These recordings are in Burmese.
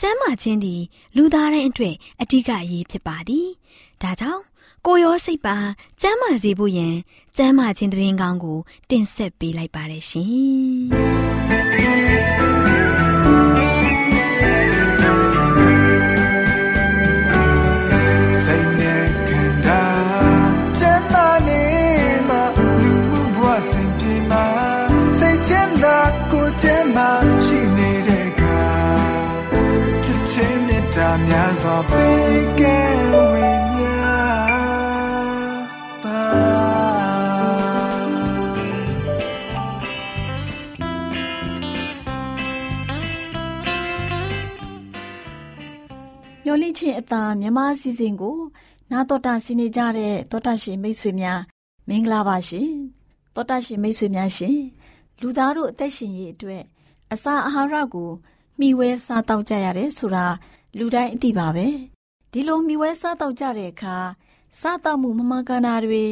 ကျန်းမာခြင်းသည် လူသားတိုင်းအတွက်အဓိကအရေးဖြစ်ပါသည်။ဒါကြောင့်ကိုရောစိတ်ပါကျန်းမာစေဖို့ယင်ကျန်းမာခြင်းတရင်ကောင်းကို တင်ဆက်ပေးလိုက်ပါရရှင်။စိတ်နဲ့ကန္တာကျန်းမာနေမှလူမှုဘဝစင်ပြေမှာစိတ်ချမ်းသာကိုကျန်းမာ များစွာပေးကဲဝေမျှပါမျော်လင့်ခြင်းအသာမြမအစီအစဉ်ကို နာတော်တာဆင်းနေကြတဲ့တောတာရှင်မိတ်ဆွေများမင်္ဂလာပါရှင်တောတာရှင်မိတ်ဆွေများရှင်လူသားတို့အသက်ရှင်ရေးအတွက်အစာအာဟာရကိုမျှဝဲစားတောက်ကြရတယ်ဆိုတာ လူတိုင်းအသိပါပဲဒီလိုမျှဝဲစားတောက်ကြတဲ့အခါစားတောက်မှုမမှန်ကန်တာတွေ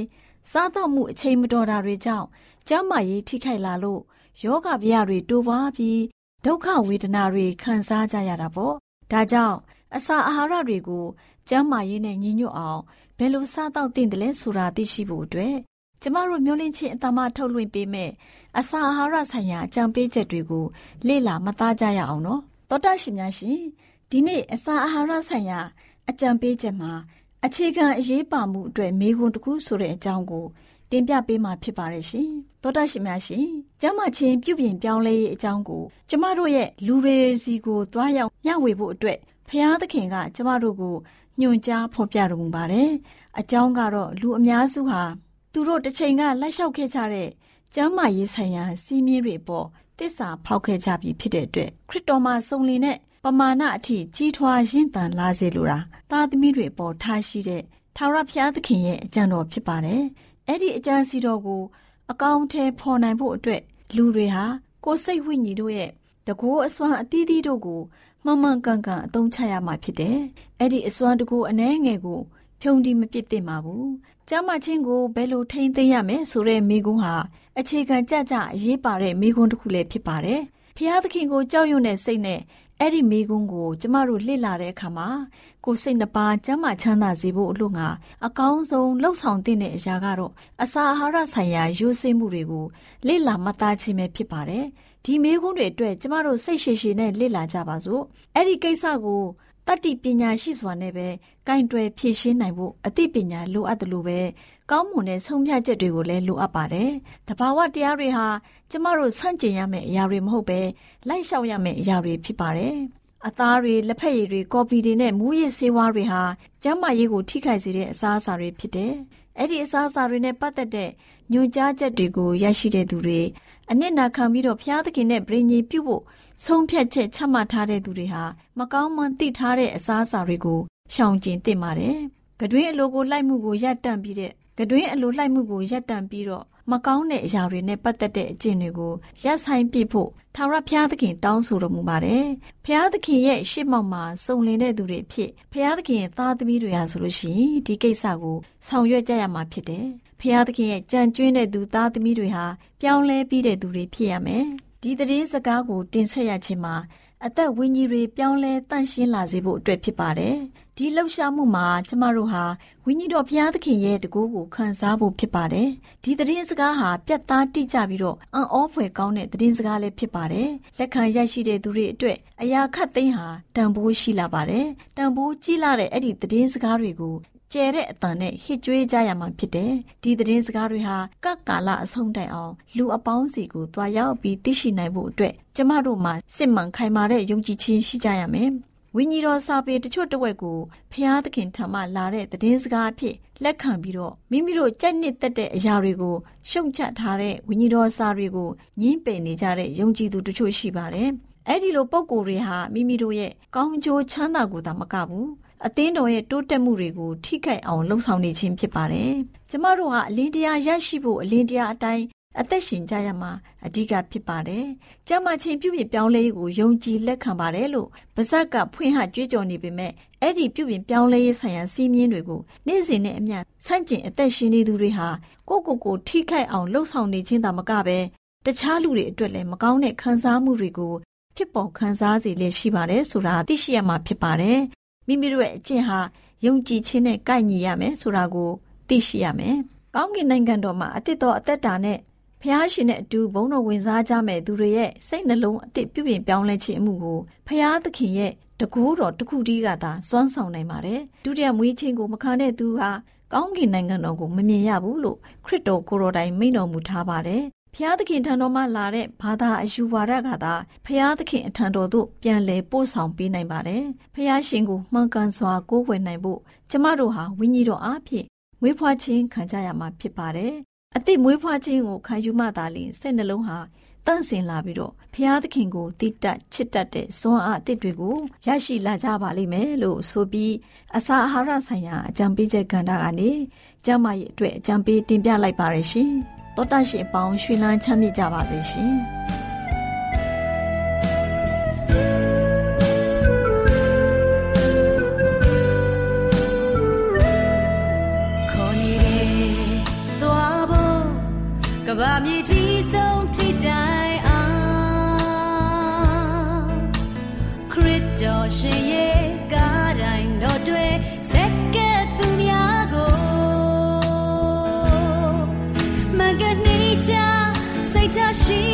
စားတောက်မှုအချိန်မတော်တာတွေကြောင့်ကျန်းမာရေးထိခိုက်လာလို့ယောဂဗျာတွေတိုးပွားပြီးဒုက္ခဝေဒနာတွေခံစားကြရတာပေါ့ဒါကြောင့်အစာအာဟာရတွေကိုကျန်းမာရေးနဲ့ညီညွတ်အောင်ဘယ်လိုစားတောက်သင့်တယ်လဲဆိုတာသိရှိဖို့အတွက်ကျမတို့မျိုးလင့်ချင်းအတမထုတ်လွှင့်ပေးမယ်အစာအာဟာရဆိုင်ရာအကြံပေးချက်တွေကိုလေ့လာမှတ်သားကြရအောင်နော်သောတာရှင်များရှင် ဒီနေ့အစာအာဟာရဆိုင်ရာ အကြံပေးချက်မှာ အခြေခံအရေးပါမှုအတွက်မေးခွန်းတစ်ခုဆိုတဲ့အကြောင်းကို တင်ပြပေးမှာဖြစ်ပါတယ်ရှင်သောတာရှင်များရှင်ကျမ်းမာခြင်းပြုပြင်ပြောင်းလဲရေးအကြောင်းကိုကျမတို့ရဲ့လူတွေစီကိုသွားရောက်မျှဝေဖို့အတွက်ဖျားသခင်က ကျမတို့ကိုညွှန်ကြားဖော်ပြတော်မူပါတယ်။အကြောင်းကတော့လူအများစုဟာသူတို့တစ်ချိန်ကလိုက်လျှောက်ခဲ့ကြတဲ့ကျမ်းမာရေးဆိုင်ရာစီးမြင်တွေပေါ်တစ္ဆာဖောက်ခဲ့ကြပြီဖြစ်တဲ့အတွက်ခရစ်တော်မှာစုံလင်တဲ့ ပမာဏအထိကြီးထွားရင့်တန်လာစေလိုတာသားသမီးတွေပေါ်ထားရှိတဲ့ထာဝရဘုရားသခင်ရဲ့အကြံတော်ဖြစ်ပါတယ်။အဲ့ဒီအကြံစီတော်ကို အကောင့်ထဲပေါ်နိုင်ဖို့အတွက်လူတွေဟာကိုယ်စိတ်ဝိညာဉ်တို့ရဲ့တကိုးအစွမ်းအသီးသီးတို့ကိုမှန်မှန်ကန်ကန်အသုံးချရမှာဖြစ်တယ်။အဲ့ဒီအစွမ်းတကူအနှဲငယ်ကိုဖြုံတီမပစ်သင့်ပါဘူး။ကျမ်းမာခြင်းကိုဘယ်လိုထိန်းသိမ်းရမလဲဆိုတဲ့မိကွန်းဟာအခြေခံကြကြအရေးပါတဲ့မိကွန်းတစ်ခုလည်းဖြစ်ပါတယ်။ဖျားသခင်ကိုကြောက်ရွံ့တဲ့စိတ်နဲ့ အဲ့ဒီမိကွန်းကို ကျမတို့လှစ်လာတဲ့အခါမှာကိုယ်စိတ်နှပါကျမ်းမာချမ်းသာစေဖို့အလို့ငါအကောင်းဆုံးလှုပ်ဆောင်တဲ့အရာကတော့အစာအာဟာရဆိုင်ရာရိုးစိမှုတွေကိုလေ့လာမှတ်သားခြင်းပဲဖြစ်ပါတယ်။ဒီမေးခွန်းတွေအတွက်ကျမတို့စိတ်ရှည်ရှည်နဲ့လေ့လာကြပါစို့အဲ့ဒီကိစ္စကိုတတ္တိပညာရှိစွာနဲ့ပဲကင်တွယ်ဖြည့်ရှင်းနိုင်ဖို့အသိပညာလိုအပ်တယ်လို့ပဲ ကောင်းမွန်တဲ့ဆုံးဖြတ်ချက်တွေကိုလည်းလိုအပ်ပါတယ်။တဘာဝတရားတွေဟာကျမတို့ဆန့်ကျင်ရမယ့်အရာတွေမဟုတ်ပဲလိုက်လျှောက်ရမယ့်အရာတွေဖြစ်ပါတယ်။အသားတွေလက်ဖက်ရည်တွေကော်ပီတွေနဲ့မူးယစ်ဆေးဝါးတွေဟာကျန်းမာရေးကိုထိခိုက်စေတဲ့အစားအစာတွေဖြစ်တယ်။အဲ့ဒီအစားအစာတွေနဲ့ပတ်သက်တဲ့ညွှန်ကြားချက်တွေကိုရရှိတဲ့သူတွေအနစ်နာခံပြီးတော့ဖျားသခင်နဲ့ပြည်ကြီးပြုတ်ဖို့ဆုံးဖြတ်ချက်ချမှတ်ထားတဲ့သူတွေဟာမကောင်းမှန်းသိထားတဲ့အစားအစာတွေကိုရှောင်ကျဉ်သင့်ပါတယ်။ကတွင်းအလိုကိုလိုက်မှုကိုရပ်တန့်ပြီးတဲ့ ကတွင်းအလိုလိုက်မှုကိုရပ်တန့်ပြီးတော့မကောင်းတဲ့အရာတွေနဲ့ပတ်သက်တဲ့အကျင့်တွေကိုရပ်ဆိုင်ပစ်ဖို့ထာဝရဘုရားသခင်တောင်းဆိုတော်မူပါတယ်။ဘုရားသခင်ရဲ့ရှေ့မှောက်မှာစုံလင်တဲ့သူတွေဖြစ်ဘုရားသခင်ရဲ့သားသမီးတွေဟာဆိုလို့ရှိရင်ဒီကိစ္စကိုဆောင်ရွက်ကြရမှာဖြစ်တယ်။ဘုရားသခင်ရဲ့ကြံကျွင်းတဲ့သူသားသမီးတွေဟာပြောင်းလဲပြီးတဲ့သူတွေဖြစ်ရမယ်။ဒီသတင်းစကားကိုတင်ဆက်ရခြင်းမှာ အသက်ဝိညာဉ်တွေပြောင်းလဲတန့်ရှင်းလာစေဖို့အတွက်ဖြစ်ပါတယ်။ဒီလှုပ်ရှားမှုမှာကျမတို့ဟာဝိညာဉ်တော်ဘုရားသခင်ရဲ့တကူကိုခံစားဖို့ဖြစ်ပါတယ်။ဒီသတင်းစကားဟာပြတ်သားတိကျပြီးတော့အံ့ဩဖွယ်ကောင်းတဲ့သတင်းစကားလည်းဖြစ်ပါတယ်။လက်ခံရရှိတဲ့သူတွေအတွက်အရာခတ်သိမ်းဟာတန်ဖိုးရှိလာပါတယ်။တန်ဖိုးကြီးလာတဲ့အဲ့ဒီသတင်းစကားတွေကို ကျဲတဲ့အတန်နဲ့ဟစ်ကြွေးကြရမှာဖြစ်တယ်။ဒီသတင်းစကားတွေဟာကကာလအဆုံးတိုင်အောင်လူအပေါင်းစီကိုတွားရောက်ပြီးသိရှိနိုင်ဖို့အတွက်ကျမတို့မှာစစ်မှန်ခိုင်မာတဲ့ယုံကြည်ခြင်းရှိကြရမယ်။ဝိညာဉ်တော်စာပေတချို့တဝက်ကိုဖျားသခင်ထံမှလာတဲ့သတင်းစကားအဖြစ်လက်ခံပြီးတော့မိမိတို့ကြက်နစ်တက်တဲ့အရာတွေကိုရှုံချထားတဲ့ဝိညာဉ်တော်စာတွေကိုညှင်းပယ်နေကြတဲ့ယုံကြည်သူတချို့ရှိပါတယ်။အဲ့ဒီလိုပုံကိုယ်တွေဟာမိမိတို့ရဲ့ကောင်းကျိုးချမ်းသာကိုသာမကဘူး အသင်းတော်ရဲ့တိုးတက်မှုတွေကိုထိခိုက်အောင်လှုံ့ဆော်နေခြင်းဖြစ်ပါတယ်။ကျမတို့ဟာအလင်းတရားရရှိဖို့အလင်းတရားအတိုင်းအသက်ရှင်ကြရမှာအဓိကဖြစ်ပါတယ်။ကျမချင်းပြုပြင်ပြောင်းလဲရေးကိုယုံကြည်လက်ခံပါတယ်လို့ပါဇက်ကဖွင့်ဟကြွေးကြော်နေပေမဲ့အဲ့ဒီပြုပြင်ပြောင်းလဲရေးဆိုင်ရာစီးမြင်တွေကိုနေ့စဉ်နဲ့အမျှဆန့်ကျင်အသက်ရှင်နေသူတွေဟာကိုကိုကိုထိခိုက်အောင်လှုံ့ဆော်နေခြင်းသာမကပဲတခြားလူတွေအတွက်လည်းမကောင်းတဲ့ခံစားမှုတွေကိုဖြစ်ပေါ်ခံစားစေလျက်ရှိပါတယ်ဆိုတာသိရှိရမှာဖြစ်ပါတယ် မိမိတို့ရဲ့အကျင့်ဟာယုံကြည်ခြင်းနဲ့ကိုက်ညီရမယ်ဆိုတာကိုသိရှိရမယ်။ကောင်းကင်နိုင်ငံတော်မှာအသစ်တော်အသက်တာနဲ့ဖျားရှင်နဲ့အတူဘုံတော်ဝင်စားကြမဲ့သူတွေရဲ့စိတ်နှလုံးအသစ်ပြုပြင်ပြောင်းလဲခြင်းအမှုကိုဖျားသခင်ရဲ့တကူတော်တစ်ခုတည်းကသာစွမ်းဆောင်နိုင်ပါတယ်။ဒုတိယမွေးခြင်းကိုမခံတဲ့သူဟာကောင်းကင်နိုင်ငံတော်ကိုမမြင်ရဘူးလို့ခရစ်တော်ကိုယ်တော်တိုင်မိန့်တော်မူထားပါတယ် ဖျားသခင်ထံတော်မှလာတဲ့ဘာသာအယူဝါဒကသာဖျားသခင်အထံတော်သို့ပြန်လည်ပို့ဆောင်ပေးနိုင်ပါတယ်။ဖျားရှင်ကိုမှန်ကန်စွာကိုးကွယ်နိုင်ဖို့ကျမတို့ဟာဝိညာဉ်တော်အားဖြင့်မွေးဖွားခြင်းခံကြရမှာဖြစ်ပါတယ်။အသစ်မွေးဖွားခြင်းကိုခံယူမှသာလျှင်စိတ်နှလုံးဟာတန့်စင်လာပြီးတော့ဖျားသခင်ကိုတိတက်ချစ်တတ်တဲ့စွမ်းအားအသစ်တွေကိုရရှိလာကြပါလိမ့်မယ်လို့ဆိုပြီးအစာအာဟာရဆိုင်ရာအကြံပေးချက်ကဏ္ဍကနေကျမရဲ့အတွက်အကြံပေးတင်ပြလိုက်ပါရရှင်။ တောတရှင်အပေါင်းရွှေလန်းချမ်းမြေ့ကြပါစေရှင် စိ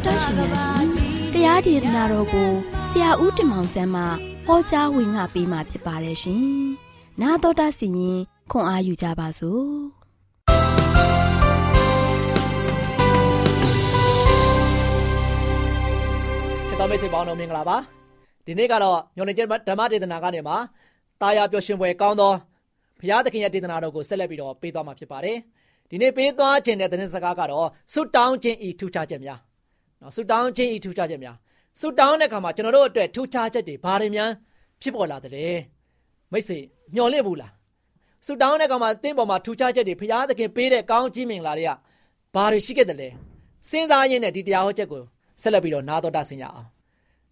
တော်တာရှင်များရှင်တရားဒေသနာတော်ကိုဆရာဦးတင်မောင်ဆန်းမှဟောကြားဝင်ငါပေးมาဖြစ်ပါတယ်ရှင်။나တော်တာစီရင်ခွန်အားယူကြပါစို့ ချစ်တော်မိတ်ဆွေပေါင်းတို့မင်္ဂလာပါဒီနေ့ကတော့ညွန်နေကျဓမ္မဒေသနာကနေမှာတာယာပျော်ရွှင်ပွဲကောင်းသောဘုရားသခင်ရဲ့ဒေသနာတော်ကိုဆက်လက်ပြီးတော့ပေးသွားမှာဖြစ်ပါတယ်ဒီနေ့ပေးသွားခြင်းတဲ့သတင်းစကားကတော့ဆုတောင်းခြင်းဤထူးခြားချက်များ နော်ဆုတောင်းခြင်းဤထူးခြားချက်များဆုတောင်းတဲ့အခါမှာကျွန်တော်တို့အတွက်ထူးခြားချက်တွေဘာတွေများဖြစ်ပေါ်လာတဲ့မိတ်ဆွေမျှော်လင့်ဘူးလားဆုတောင်းတဲ့အခါမှာသင်ပေါ်မှာထူးခြားချက်တွေဘုရားသခင်ပေးတဲ့ကောင်းကြီးမင်္ဂလာတွေကဘာတွေရှိခဲ့တယ်လဲစဉ်းစားရင်းနဲ့ဒီတရားဟောချက်ကိုဆက်လက်ပြီးတော့နားတော်တာဆင်ရအောင်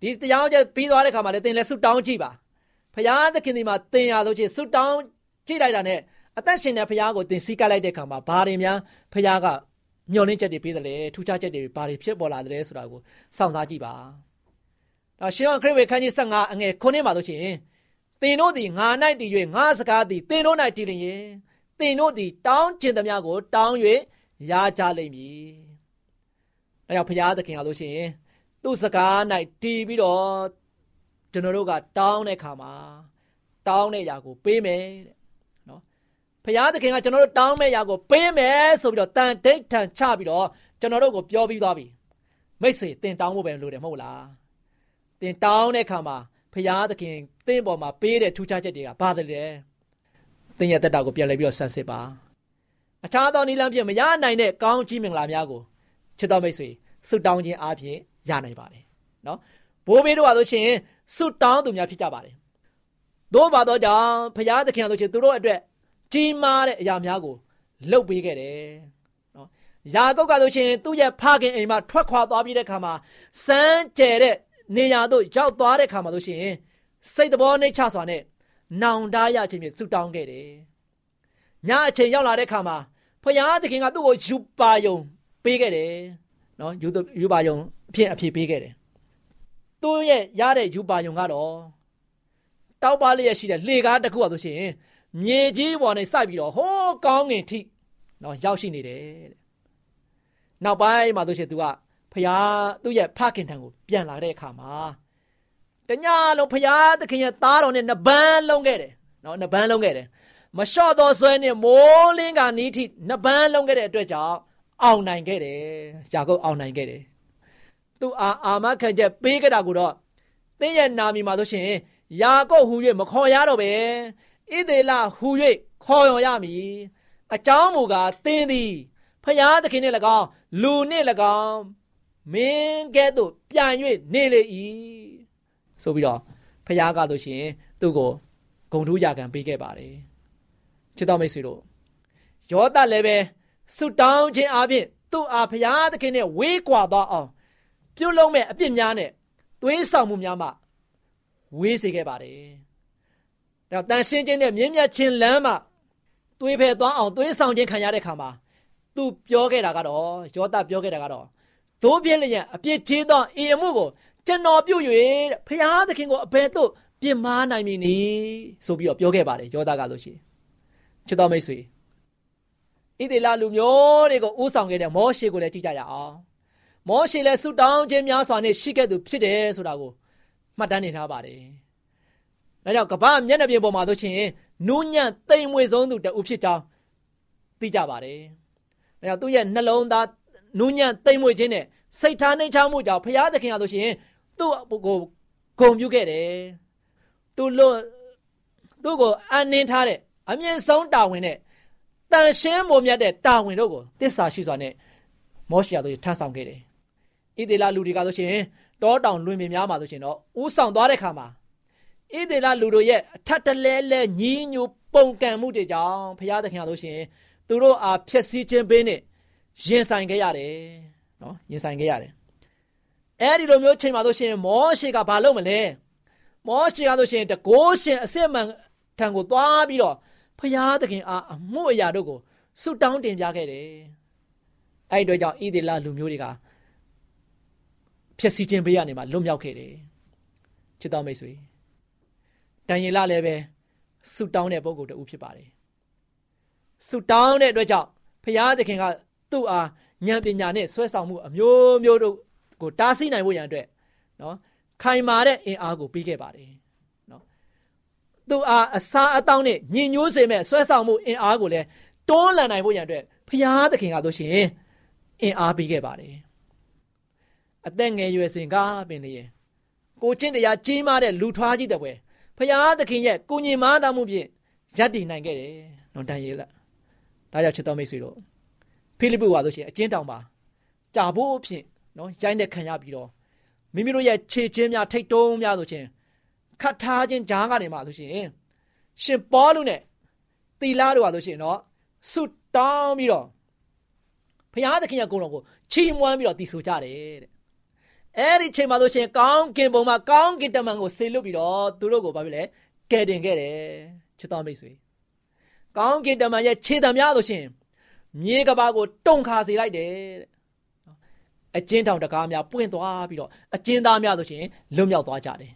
ဒီတရားဟောချက်ပြီးသွားတဲ့အခါမှာလည်းသင်လည်းဆုတောင်းကြည့်ပါဘုရားသခင်ဒီမှာသင်ရလို့ချင်းဆုတောင်းကြည့်လိုက်တာနဲ့အသက်ရှင်တဲ့ဘုရားကိုသင်စီးကပ်လိုက်တဲ့အခါမှာဘာတွေများဘုရားက မျှော်လင့်ချက်တွေပေးတယ်လေထူးခြားချက်တွေဘာတွေဖြစ်ပေါ်လာတယ်ဆိုတာကိုစောင့်စားကြည့်ပါ။ဒါရှင်ယောဟန်ခရစ်ဝေခန်းကြီး15အငယ်9မှာဆိုရှင်သင်တို့သည်ငါ၌တည်၍ငါစကားသည်သင်တို့၌တည်လျင်သင်တို့သည်တောင်းကျင်သမျှကို တောင်း၍ရကြလိမ့်မည်။ဒါကြောင့်ဘုရားသခင်ကလို့ရှိရင်သူ့စကား၌တည်ပြီးတော့ကျွန်တော်တို့ကတောင်းတဲ့အခါမှာတောင်းတဲ့ຢာကိုပေးမယ်တဲ့နော် ဘုရားသခင်ကကျွန်တော်တို့တောင်းမဲ့ຢာကိုပေးမယ်ဆိုပြီးတော့တန်တိတ်ထန်ချပြီးတော့ကျွန်တော်တို့ကိုပြောပြီးသွားပြီမိတ်ဆွေတင်တောင်းဖို့ပဲလိုတယ်မဟုတ်လားတင်တောင်းတဲ့အခါမှာဘုရားသခင်တင့်ပေါ်မှာပေးတဲ့ထူးခြားချက်တွေကဘာတွေလဲတင်ရဲ့တက်တာကိုပြန်လဲပြီးတော့ဆန်းစစ်ပါအခြားသောနည်းလမ်းဖြင့်မရနိုင်တဲ့ကောင်းကြီးမင်္ဂလာများကိုချစ်တော်မိတ်ဆွေဆုတောင်းခြင်းအားဖြင့်ရနိုင်ပါတယ်နော်ဘိုးဘေးတို့ကဆိုရှင်ဆုတောင်းသူများဖြစ်ကြပါတယ်သို့ပါတော့ကြောင့်ဘုရားသခင်ဆိုရှင်သူတို့အတွက် ကြီးမားတဲ့အရာများကိုလှုပ်ပေးခဲ့တယ်နော်ယာကုပ်ကဆိုရှင်သူ့ရဲ့ဖခင်အိမ်မှာထွက်ခွာသွားပြီးတဲ့ခါမှာစမ်းကြဲတဲ့နေရာတို့ရောက်သွားတဲ့ခါမှာဆိုရှင်စိတ်တော်နှိတ်ချစွာနဲ့နောင်တရခြင်းဖြင့်ဆုတောင်းခဲ့တယ်ညအချိန်ရောက်လာတဲ့ခါမှာဖခင်သခင်ကသူ့ကိုယူပါယုံပေးခဲ့တယ်နော်ယူယူပါယုံအဖြစ်အဖြစ်ပေးခဲ့တယ်သူ့ရဲ့ရတဲ့ယူပါယုံကတော့တောက်ပါလျက်ရှိတဲ့လှေကားတစ်ခုอ่ะဆိုရှင် မြေကြီးပေါ်နေစိုက်ပြီးတော့ဟိုးကောင်းငင်ထိနော်ရောက်ရှိနေတယ်တဲ့နောက်ပိုင်းမှာဆိုရှင်သူကဖျားသူ့ရဲ့ဖခင်ထံကိုပြန်လာတဲ့အခါမှာတညလုံးဖျားသခင်ရဲ့သားတော်နဲ့နဘန်းလုံးခဲ့တယ်နော်နဘန်းလုံးခဲ့တယ်မလျှော့သောဆွဲနဲ့မိုးလင်းကနီးထိနဘန်းလုံးခဲ့တဲ့အတွက်ကြောင့်အောင်နိုင်ခဲ့တယ်ယာကုပ်အောင်နိုင်ခဲ့တယ်သူအာအာမခံချက်ပေးခဲ့တာကိုတော့သင်ရဲ့နာမည်မှာဆိုရှင်ယာကုပ်ဟူ၍မခေါ်ရတော့ပဲ ဣသေလဟူ၍ခေါ်ရရမည်အကြောင်းမူကားသင်သည်ဖျားသခင်နှင့်၎င်းလူနှင့်၎င်းမင်းကဲ့သို့ပြန်၍နေလေ၏ဆိုပြီးတော့ဖျားကဆိုရှင်သူ့ကိုဂုံထူးရာခံပေးခဲ့ပါတယ်ချစ်တော်မိတ်ဆွေတို့ယောသလည်းပဲဆုတောင်းခြင်းအပြင်သူ့အားဖျားသခင်နဲ့ဝေးကွာသွားအောင်ပြုလုပ်မဲ့အပြစ်များနဲ့သွေးဆောင်မှုများမှဝေးစေခဲ့ပါတယ်။ ဒါတန်ရှင်းခြင်းနဲ့မြင်းမြတ်ခြင်းလမ်းမှာသွေးဖယ်သွားအောင်သွေးဆောင်ခြင်းခံရတဲ့ခါမှာသူပြောခဲ့တာကတော့ယောသပြောခဲ့တာကတော့သိုးပြင်းလျက်အပြစ်ကြီးသောအင်မှုကိုကျွန်တော်ပြုတ်၍ဖျားသခင်ကိုအဘယ်သို့ပြင်မာနိုင်မည်နည်းဆိုပြီးတော့ပြောခဲ့ပါတယ်ယောသကလို့ရှိရင်ချစ်တော်မိတ်ဆွေဣသေလလူမျိုးတွေကိုဥဆောင်ခဲ့တဲ့မောရှေကိုလည်းကြည့်ကြရအောင်မောရှေလည်းဆုတောင်းခြင်းများစွာနဲ့ရှိခဲ့သူဖြစ်တယ်ဆိုတာကိုမှတ်တမ်းနေထားပါတယ်။ ဒါကြောင့်ကပ္ပမျက်နှာပြင်ပေါ်မှာဆိုရှင်နူးညံ့တိမ်မွေဆုံးသူတဦးဖြစ်ကြောင်းသိကြပါတယ်။ဒါကြောင့်သူ့ရဲ့နှလုံးသားနူးညံ့တိမ်မွေခြင်းနဲ့စိတ်ထားနှိမ်ချမှုကြောင့်ဖရာသခင်ကဆိုရှင်သူ့ကိုဂုံပြုခဲ့တယ်။သူ့လို့သူ့ကိုအန်နင်းထားတဲ့အမြင့်ဆုံးတာဝန်နဲ့တန်ရှင်းမုံမြတ်တဲ့တာဝန်တို့ကိုတစ္ဆာရှိစွာနဲ့မောရှေတို့ထမ်းဆောင်ခဲ့တယ်။ဣသေလလူတွေကဆိုရှင်တောတောင်လွင်ပြင်များမှာဆိုရှင်တော့ဥဆောင်သွားတဲ့ခါမှာ ဣသေလလူတို့ရဲ့အထက်တလဲလဲညီးညူပုံကံမှုတွေကြောင့်ဘုရားသခင်ဆိုရှင်သူတို့အားဖျက်ဆီးခြင်းပေးနဲ့ရင်ဆိုင်ခဲ့ရတယ်နော်ရင်ဆိုင်ခဲ့ရတယ်အဲ့ဒီလိုမျိုးချိန်မှာဆိုရှင်မောရှေကဘာလုပ်မလဲမောရှေကဆိုရှင်တကိုးရှင်အစစ်မှန်ထံကိုသွားပြီးတော့ဖျားသခင်အားအမှုအရာတို့ကိုဆုတောင်းတင်ပြခဲ့တယ်အဲ့ဒီတော့ကြောင့်ဣသေလလူမျိုးတွေကဖြစ်စီခြင်းဘေးကနေမှလွတ်မြောက်ခဲ့တယ်ချစ်တော်မိတ်ဆွေ တန်ရင်လလည်းပဲဆုတောင်းတဲ့ပုဂ္ဂိုလ်တူဖြစ်ပါတယ်ဆုတောင်းတဲ့အတွက်ကြောင့်ဖျားသခင်ကသူ့အားဉာဏ်ပညာနဲ့ဆွဲဆောင်မှုအမျိုးမျိုးတို့ကိုတားဆီးနိုင်ဖို့ရန်အတွက်နော်ခိုင်မာတဲ့အင်အားကိုပေးခဲ့ပါတယ်နော်သူအားအစာအသောက်နဲ့ညင်ညိုးစေမဲ့ဆွဲဆောင်မှုအင်အားကိုလည်းတွန်းလှန်နိုင်ဖို့ရန်အတွက်ဖျားသခင်ကတို့ရှင်အင်အားပေးခဲ့ပါတယ်အသက်ငယ်ရွယ်စဉ်ကပင်လေကိုချင်းတရားကြီးမားတဲ့လူထွားကြီးတဲ့ပွဲ ဖျားသခင်ရဲ့ကိုညင်မားသားမှုဖြင့်ရပ်တည်နိုင်ခဲ့တယ်နော်တန်ရဲလက်ဒါကြောင့်ချစ်တော်မိတ်ဆွေတို့ဖိလိပ္ပုဟာဆိုရှင်အကျဉ်းတောင်ပါကြာဖို့အဖြစ်နော်ရိုင်းတဲ့ခံရပြီးတော့မိမိတို့ရဲ့ခြေချင်းများထိတ်တုံးများဆိုရှင်ခတ်ထားခြင်းဂျားကနေမှဆိုရှင်ရှင်ပေါလုနဲ့တီလာတို့ဟာဆိုရှင်နော်ဆုတောင်းပြီးတော့ဖခင်သခင်ရဲ့ဂုဏ်တော်ကိုချီးမွမ်းပြီးတော့တည်ဆိုကြတယ်တဲ့ အဲ့ဒီချိန်မှာဆိုရှင်ကောင်းကင်ဘုံမှာကောင်းကင်တမန်ကိုဆေလွတ်ပြီးတော့သူတို့ကိုဘာဖြစ်လဲကယ်တင်ခဲ့တယ်ချစ်တော်မိတ်ဆွေကောင်းကင်တမန်ရဲ့ခြေတံများဆိုရှင်မြေကဘာကိုတုံခါစေလိုက်တယ်တဲ့အကျဉ်းထောင်တကားများပွင့်သွားပြီးတော့အကျဉ်းသားများဆိုရှင်လွတ်မြောက်သွားကြတယ်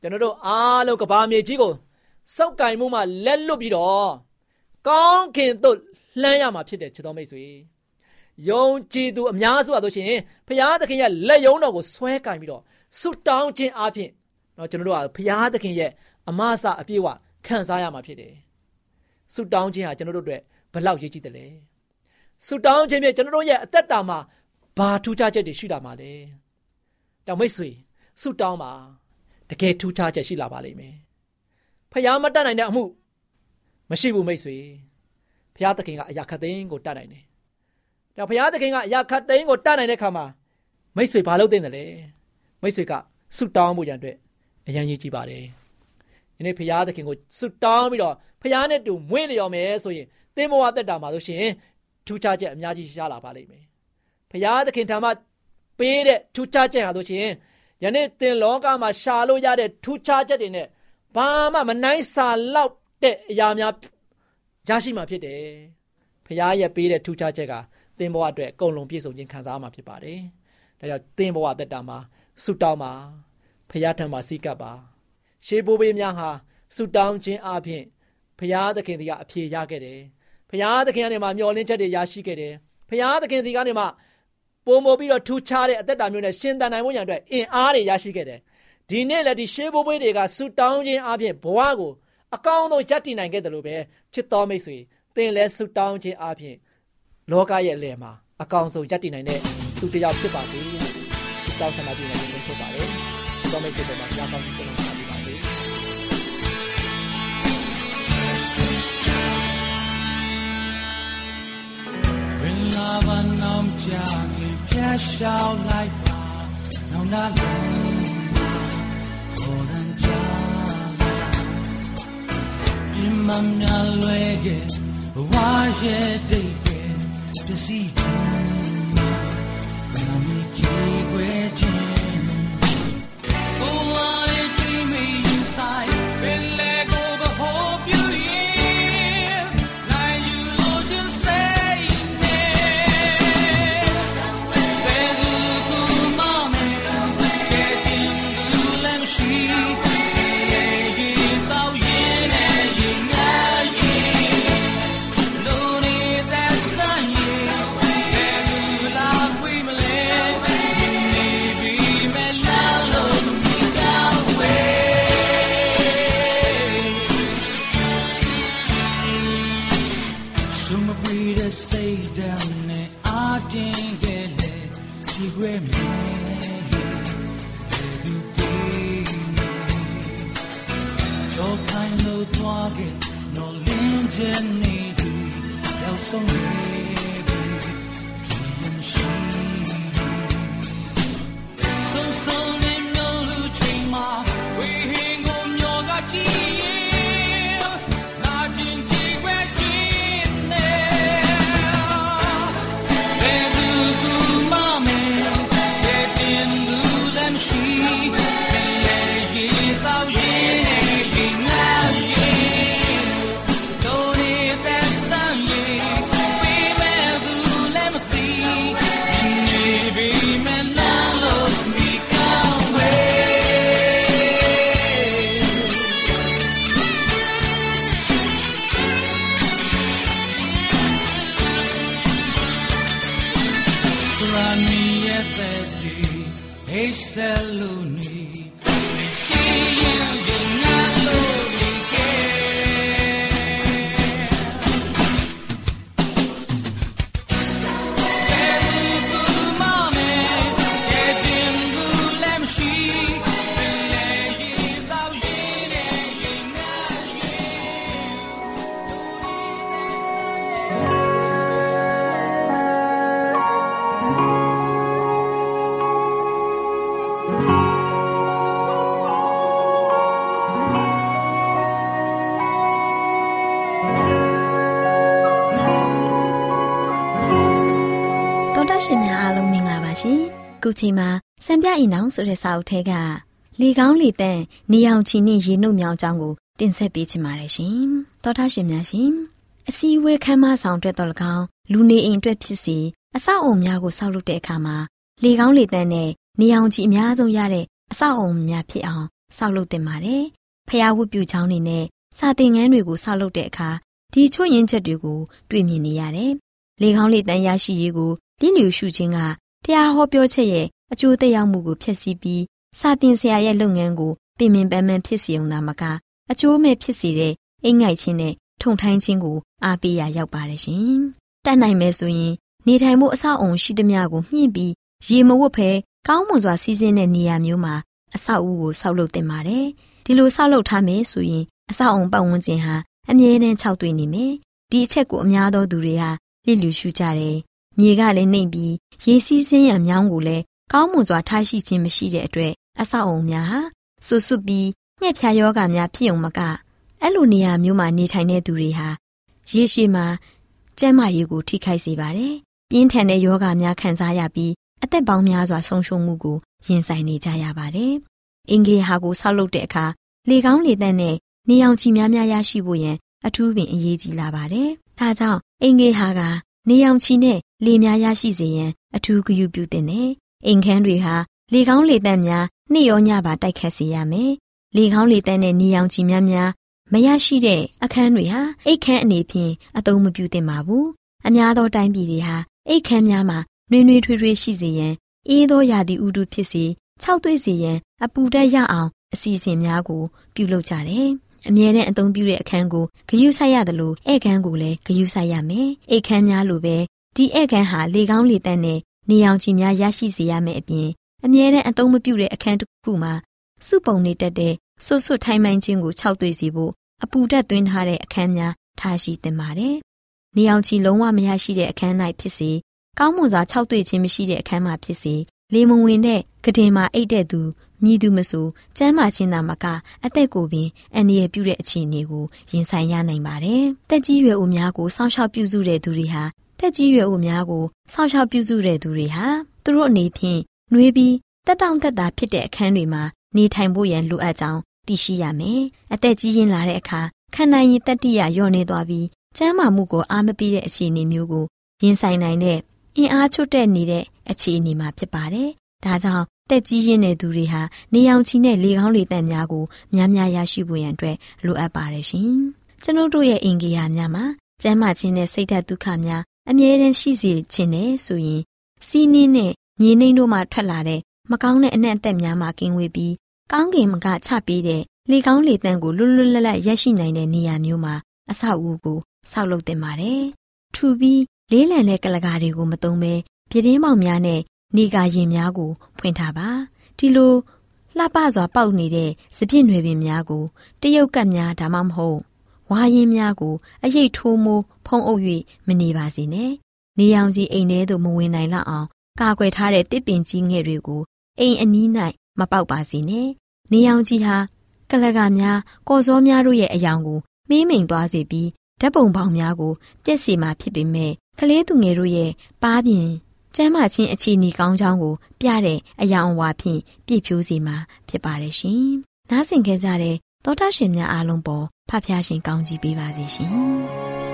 ကျွန်တော်တို့အားလုံးကဘာမြေကြီးကိုစောက်ကင်မှုမှလက်လွတ်ပြီးတော့ကောင်းကင်သို့လှမ်းရမှာဖြစ်တယ်ချစ်တော်မိတ်ဆွေ ယုံကြည်သူအများစုဟာဆိုရှင်ဖရာသခင်ရဲ့လက်ယုံတော်ကိုဆွဲကင်ပြီးတော့ဆုတောင်းခြင်းအပြင်เนาะကျွန်တော်တို့ကဖရာသခင်ရဲ့အမအစအပြည့်ဝခံစားရမှာဖြစ်တယ်ဆုတောင်းခြင်းဟာကျွန်တော်တို့အတွက်ဘလောက်ရည်ကြည်တယ်လဲဆုတောင်းခြင်းဖြင့်ကျွန်တော်တို့ရဲ့အသက်တာမှာဘာထူးခြားချက်တွေရှိလာမှာလဲတောင်မိတ်ဆွေဆုတောင်းပါတကယ်ထူးခြားချက်ရှိလာပါလိမ့်မယ်ဖျားမတတ်နိုင်တဲ့အမှုမရှိဘူးမိတ်ဆွေဖျားသခင်ကအရာခတ်သိန်းကိုတတ်နိုင်တယ် ဒါဖျားသခင်ကအရာခတ်သိန်းကိုတတ်နိုင်တဲ့ခါမှာမိတ်ဆွေဘာလုပ်သင့်တယ်လဲမိတ်ဆွေကဆုတောင်းဖို့ကြံအတွက်အရန်ကြီးကြည့်ပါတယ်ဒီနေ့ဖျားသခင်ကိုဆုတောင်းပြီးတော့ဖျားနဲ့တူမွေးလျော်မယ်ဆိုရင်သင်ဘဝတက်တာမှာဆိုရှင်ထူးခြားချက်အများကြီးရှားလာပါလိမ့်မယ်ဖရာသခင်ထံမှပေးတဲ့ထူးခြားချက်ဟာဆိုရှင်ယနေ့သင်လောကမှာရှာလို့ရတဲ့ထူးခြားချက်တွေနဲ့ဘာမှမနိုင်စာလောက်တဲ့အရာများရရှိမှာဖြစ်တယ်ဖရာရဲ့ပေးတဲ့ထူးခြားချက်က သင်ဘဝအတွက်အကုန်လုံးပြည့်စုံခြင်းခံစားမှာဖြစ်ပါတယ်ဒါကြောင့်သင်ဘဝတက်တာမှာဆုတောင်းပါဖရာထံမှာစီးကပ်ပါရှေးဘိုးဘေးများဟာဆုတောင်းခြင်းအပြင်ဖရာသခင်ကအဖြေရခဲ့တယ်ဖရာသခင်ကနေမှမျောလင်းချက်တွေရရှိခဲ့တယ်ဖရာသခင်စီကနေမှပုံမပြီးတော့ထူခြားတဲ့အသက်တာမျိုးနဲ့ရှင်သန်နိုင်ဖို့ရန်အတွက်အင်အားတွေရရှိခဲ့တယ်ဒီနေ့လည်းဒီရှေးဘိုးဘွေးတွေကဆူတောင်းခြင်းအပြင်ဘဝကိုအကောင်းဆုံးရပ်တည်နိုင်ခဲ့တယ်လို့ပဲချစ်တော်မိတ်ဆွေသင်လည်းဆူတောင်းခြင်းအပြင် လောကရဲ့အလယ်မှာအကောင်းဆုံးရပ်တည်နိုင်တဲ့သူတစ်ယောက်ဖြစ်ပါစေဆူတောင်းဆန္ဒပြုနေခြင်းဖြစ်ပါတယ်တော်မိတ်ဆွေတို့မှာကြားကောင်းခြင်းကိုပါပါစေဝင်လာပါနောင်ကြခင်ဖျက်ရှောင်းလိုက်ပါနောင်နာလုံးခေါ်ရန်ကြပြမမြလွယ်ကဝါရဲ့ဒိတ်ပဲပ စ္告诉你。 ခုချိန်မှာစံပြအိမ်အောင်ဆိုတဲ့စာအုပ်ထဲကလေကောင်းလေတန့်နေအောင်ချီနှင့်ရေနှုတ်မြောင်အကြောင်းကိုတင်ဆက်ပေးချင်ပါတယ်ရှင်။သောတာရှင်များရှင်။အစည်းအဝေးခမ်းမဆောင်အတွက်တော်၎င်းလူနေအိမ်အတွက်ဖြစ်စီအဆောက်အုံများကိုဆောက်လုပ်တဲ့အခါမှာလေကောင်းလေတန့်နဲ့နေအောင်ချီအများဆုံးရတဲ့အဆောက်အုံများဖြစ်အောင်ဆောက်လုပ်တင်ပါတယ်။ဖျားဝတ်ပြုချောင်းတွေနဲ့စာတင်ငန်းတွေကိုဆောက်လုပ်တဲ့အခါဒီချွတ်ရင်းချက်တွေကိုတွေ့မြင်နေရတယ်။လေကောင်းလေတန်းရရှိရေးကိုလင်းလျူရှုခြင်းက တရားဟောပြောချက်ရဲ့အကျိုးသက်ရောက်မှုကိုဖျက်ဆီးပြီးစာတင်ဆရာရဲ့လုပ်ငန်းကိုပြင်ပင်ပန်းပန်းဖြစ်စီအောင်သာမကအကျိုးမဲ့ဖြစ်စေတဲ့အိမ်ငိုက်ခြင်းနဲ့ထုံထိုင်းခြင်းကိုအားပေးရရောက်ပါတယ်ရှင်။တတ်နိုင်မယ်ဆိုရင်နေထိုင်မှုအဆောက်အုံရှိသမျှကိုမြင့်ပြီးရေမဝတ်ဖဲကောင်းမွန်စွာစီးဆင်းတဲ့နေရာမျိုးမှာအဆောက်အဦကိုဆောက်လုပ်တင်ပါတယ်။ဒီလိုဆောက်လုပ်ထားမယ်ဆိုရင်အဆောက်အုံပတ်ဝန်းကျင်ဟာအမြဲတမ်းခြောက်သွေ့နေမယ်။ဒီအချက်ကိုအများသောသူတွေဟာလစ်လျူရှုကြတယ်။ မြေကလည်းနှိမ့်ပြီးရေစီးဆင်းရံမြောင်းကိုလည်းကောင်းမွန်စွာထားရှိခြင်းမရှိတဲ့အတွက်အဆောက်အုံများဟာဆူဆွပြီးငှက်ဖြာယောဂများဖြစ်ုံမကအဲ့လိုနေရာမျိုးမှာနေထိုင်တဲ့သူတွေဟာရေရှည်မှာကျန်းမာရေးကိုထိခိုက်စေပါတယ်။ပြင်းထန်တဲ့ယောဂများခံစားရပြီးအသက်ပေါင်းများစွာဆုံးရှုံးမှုကိုရင်ဆိုင်နေကြရပါတယ်။အင်ဂေဟာကိုဆောက်လုပ်တဲ့အခါလေကောင်းလေသန့်နဲ့နေအောင်ချီများများရရှိဖို့ရန်အထူးပင်အရေးကြီးလာပါတယ်။ဒါကြောင့်အင်ဂေဟာကနေအောင်ချီနဲ့ လေများရရှိစေရန်အထူးဂရုပြုသင့်တယ်။အိမ်ခန်းတွေဟာလေကောင်းလေသန့်များနေ့ရောညပါတိုက်ခတ်စေရမယ်။လေကောင်းလေသန့်နဲ့နေအောင်ချီများများမရရှိတဲ့အခန်းတွေဟာအိတ်ခမ်းအနေဖြင့်အသုံးမပြုသင့်ပါဘူး။အများသောတိုင်းပြည်တွေဟာအိတ်ခမ်းများမှာနှွေးနှွေးထွေးထွေးရှိစေရန်အေးသောရာသီဥတုဖြစ်စေခြောက်သွေ့စေရန်အပူဓာတ်ရအောင်အစီအစဉ်များကိုပြုလုပ်ကြတယ်။အမြဲတမ်းအသုံးပြုတဲ့အခန်းကိုဂရုစိုက်ရတယ်လို့ဧည့်ခန်းကိုလည်းဂရုစိုက်ရမယ်။ဧည့်ခန်းများလိုပဲ ဒီဧည့်ခန်းဟာလေကောင်းလေတန့်နဲ့နေအောင်ချီများရရှိစေရမယ်အပြင်အမြဲတမ်းအသုံးမပြုတဲ့အခန်းတစ်ခုမှာစုပုံနေတတ်တဲ့ဆွတ်ဆွတ်ထိုင်းမှန်းခြင်းကိုခြောက်သွေ့စေဖို့အပူဓာတ်သွင်းထားတဲ့အခန်းများထားရှိသင့်ပါတယ်။နေအောင်ချီလုံးဝမရရှိတဲ့အခန်း၌ဖြစ်စေကောင်းမွန်စွာခြောက်သွေ့ခြင်းမရှိတဲ့အခန်းမှာဖြစ်စေလေမဝင်တဲ့ကတင်မှာအိတ်တဲ့သူမြည်သူမဆိုကျမ်းမာခြင်းသာမကအသက်ကိုပင်အန္တရာယ်ပြုတဲ့အခြေအနေကိုရင်ဆိုင်ရနိုင်ပါတယ်။တက်ကြီးရွယ်အိုများကိုစောင့်ရှောက်ပြုစုတဲ့သူတွေဟာ တက်ကြီးရွယ်အိုများကိုစောင့်ရှောက်ပြုစုတဲ့သူတွေဟာသူတို့အနေဖြင့်နှွေးပြီးတက်တောင့်တက်တာဖြစ်တဲ့အခန်းတွေမှာနေထိုင်ဖို့ရန်လိုအပ်ကြောင်းသိရှိရမယ်။အသက်ကြီးရင်လာတဲ့အခါခံနိုင်ရင်တတိယလျော့နေသွားပြီးကျန်းမာမှုကိုအားမပေးတဲ့အခြေအနေမျိုးကိုရင်ဆိုင်နိုင်တဲ့အင်အားချွတ်တဲ့နေတဲ့အခြေအနေမှာဖြစ်ပါတယ်။ဒါကြောင့်တက်ကြီးရင်းတဲ့သူတွေဟာနေအောင်ချီနဲ့လေကောင်းလေတန့်များကိုများများရရှိဖို့ရန်အတွက်လိုအပ်ပါတယ်ရှင်။ကျွန်ုပ်တို့ရဲ့အင်ဂီယာများမှာကျန်းမာခြင်းနဲ့စိတ်ဓာတ်ဒုက္ခများ အမြဲတမ်းရှိစေခြင်းနဲ့ဆိုရင်စီးနှင်းနဲ့ညီနှိမ့်တို့မှထွက်လာတဲ့မကောင်းတဲ့အနက်အသက်များမှကင်းဝေးပြီးကောင်းကင်မကချပေးတဲ့လေကောင်းလေတန့်ကိုလွတ်လွတ်လပ်လပ်ရရှိနိုင်တဲ့နေရာမျိုးမှာအဆောက်အဦကိုဆောက်လုပ်တင်ပါတယ်။ထူပြီးလေးလံတဲ့ကလကာတွေကိုမသုံးဘဲပြတင်းပေါက်များနဲ့နေကာရင်များကိုဖွင့်ထားပါဒီလိုလှပစွာပေါက်နေတဲ့စပြည့်နွယ်ပင်များကိုတရုတ်ကပ်များဒါမှမဟုတ် ဝါရင်များကိုအရိတ်ထိုးမိုးဖုံးအုပ်၍မနေပါစေနဲ့နေအောင်ကြီးအိမ်ထဲသို့မဝင်နိုင်လောက်အောင်ကာကွယ်ထားတဲ့တစ်ပင်ကြီးငယ်တွေကိုအိမ်အနီး၌မပေါက်ပါစေနဲ့နေအောင်ကြီးဟာကလကများကော်စောများတို့ရဲ့အယောင်ကိုမင်းမိန်သွားစေပြီးဓာတ်ပုံပေါင်းများကိုပြက်စီမှာဖြစ်ပေမဲ့ကလေးသူငယ်တို့ရဲ့ပါးပြင်ကျမ်းမာခြင်းအခြေအနေကောင်းကြောင်းကို ပြတဲ့အယောင်အဝါဖြင့်ပြည့်ဖြိုးစေမှာဖြစ်ပါတယ်ရှင်။နားဆင်ခဲ့ကြတဲ့ သောတာရှင်များအားလုံးပေါ်ဖဖျားရှင်ကောင်းကြီးပေးပါစေရှင်။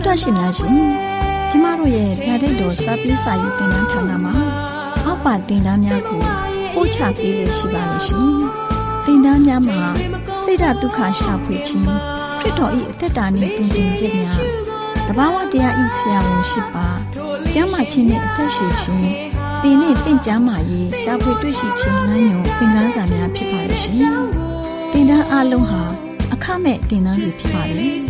ဒ္ဓရှင်များရှင်ကျမတို့ရဲ့ဓာတ်တော်စာပေးစာယူသင်တန်းဌာနမှာအောက်ပါတင်ဒားများကိုပို့ချပေးလို့ရှိပါလို့ရှင်။တင်ဒားများမှာစိတ်ဓာတ်ဒုက္ခရှာဖွေခြင်းခရစ်တော်၏အသက်တာနှင့်တုန်တင်ခြင်းများတဘာဝတရားဤဆရာဝန်ရှိပါကျမ်းမာခြင်းနှင့်အသက်ရှိခြင်းသင်နှင့်တင့်ကြမာရေးရှာဖွေတွေ့ရှိခြင်းလမ်းညွန်သင်ခန်းစာများဖြစ်ပါလို့ရှင်။တင်ဒားအလုံးဟာအခမဲ့တင်ဒားတွေဖြစ်ပါတယ်။ဖြစ်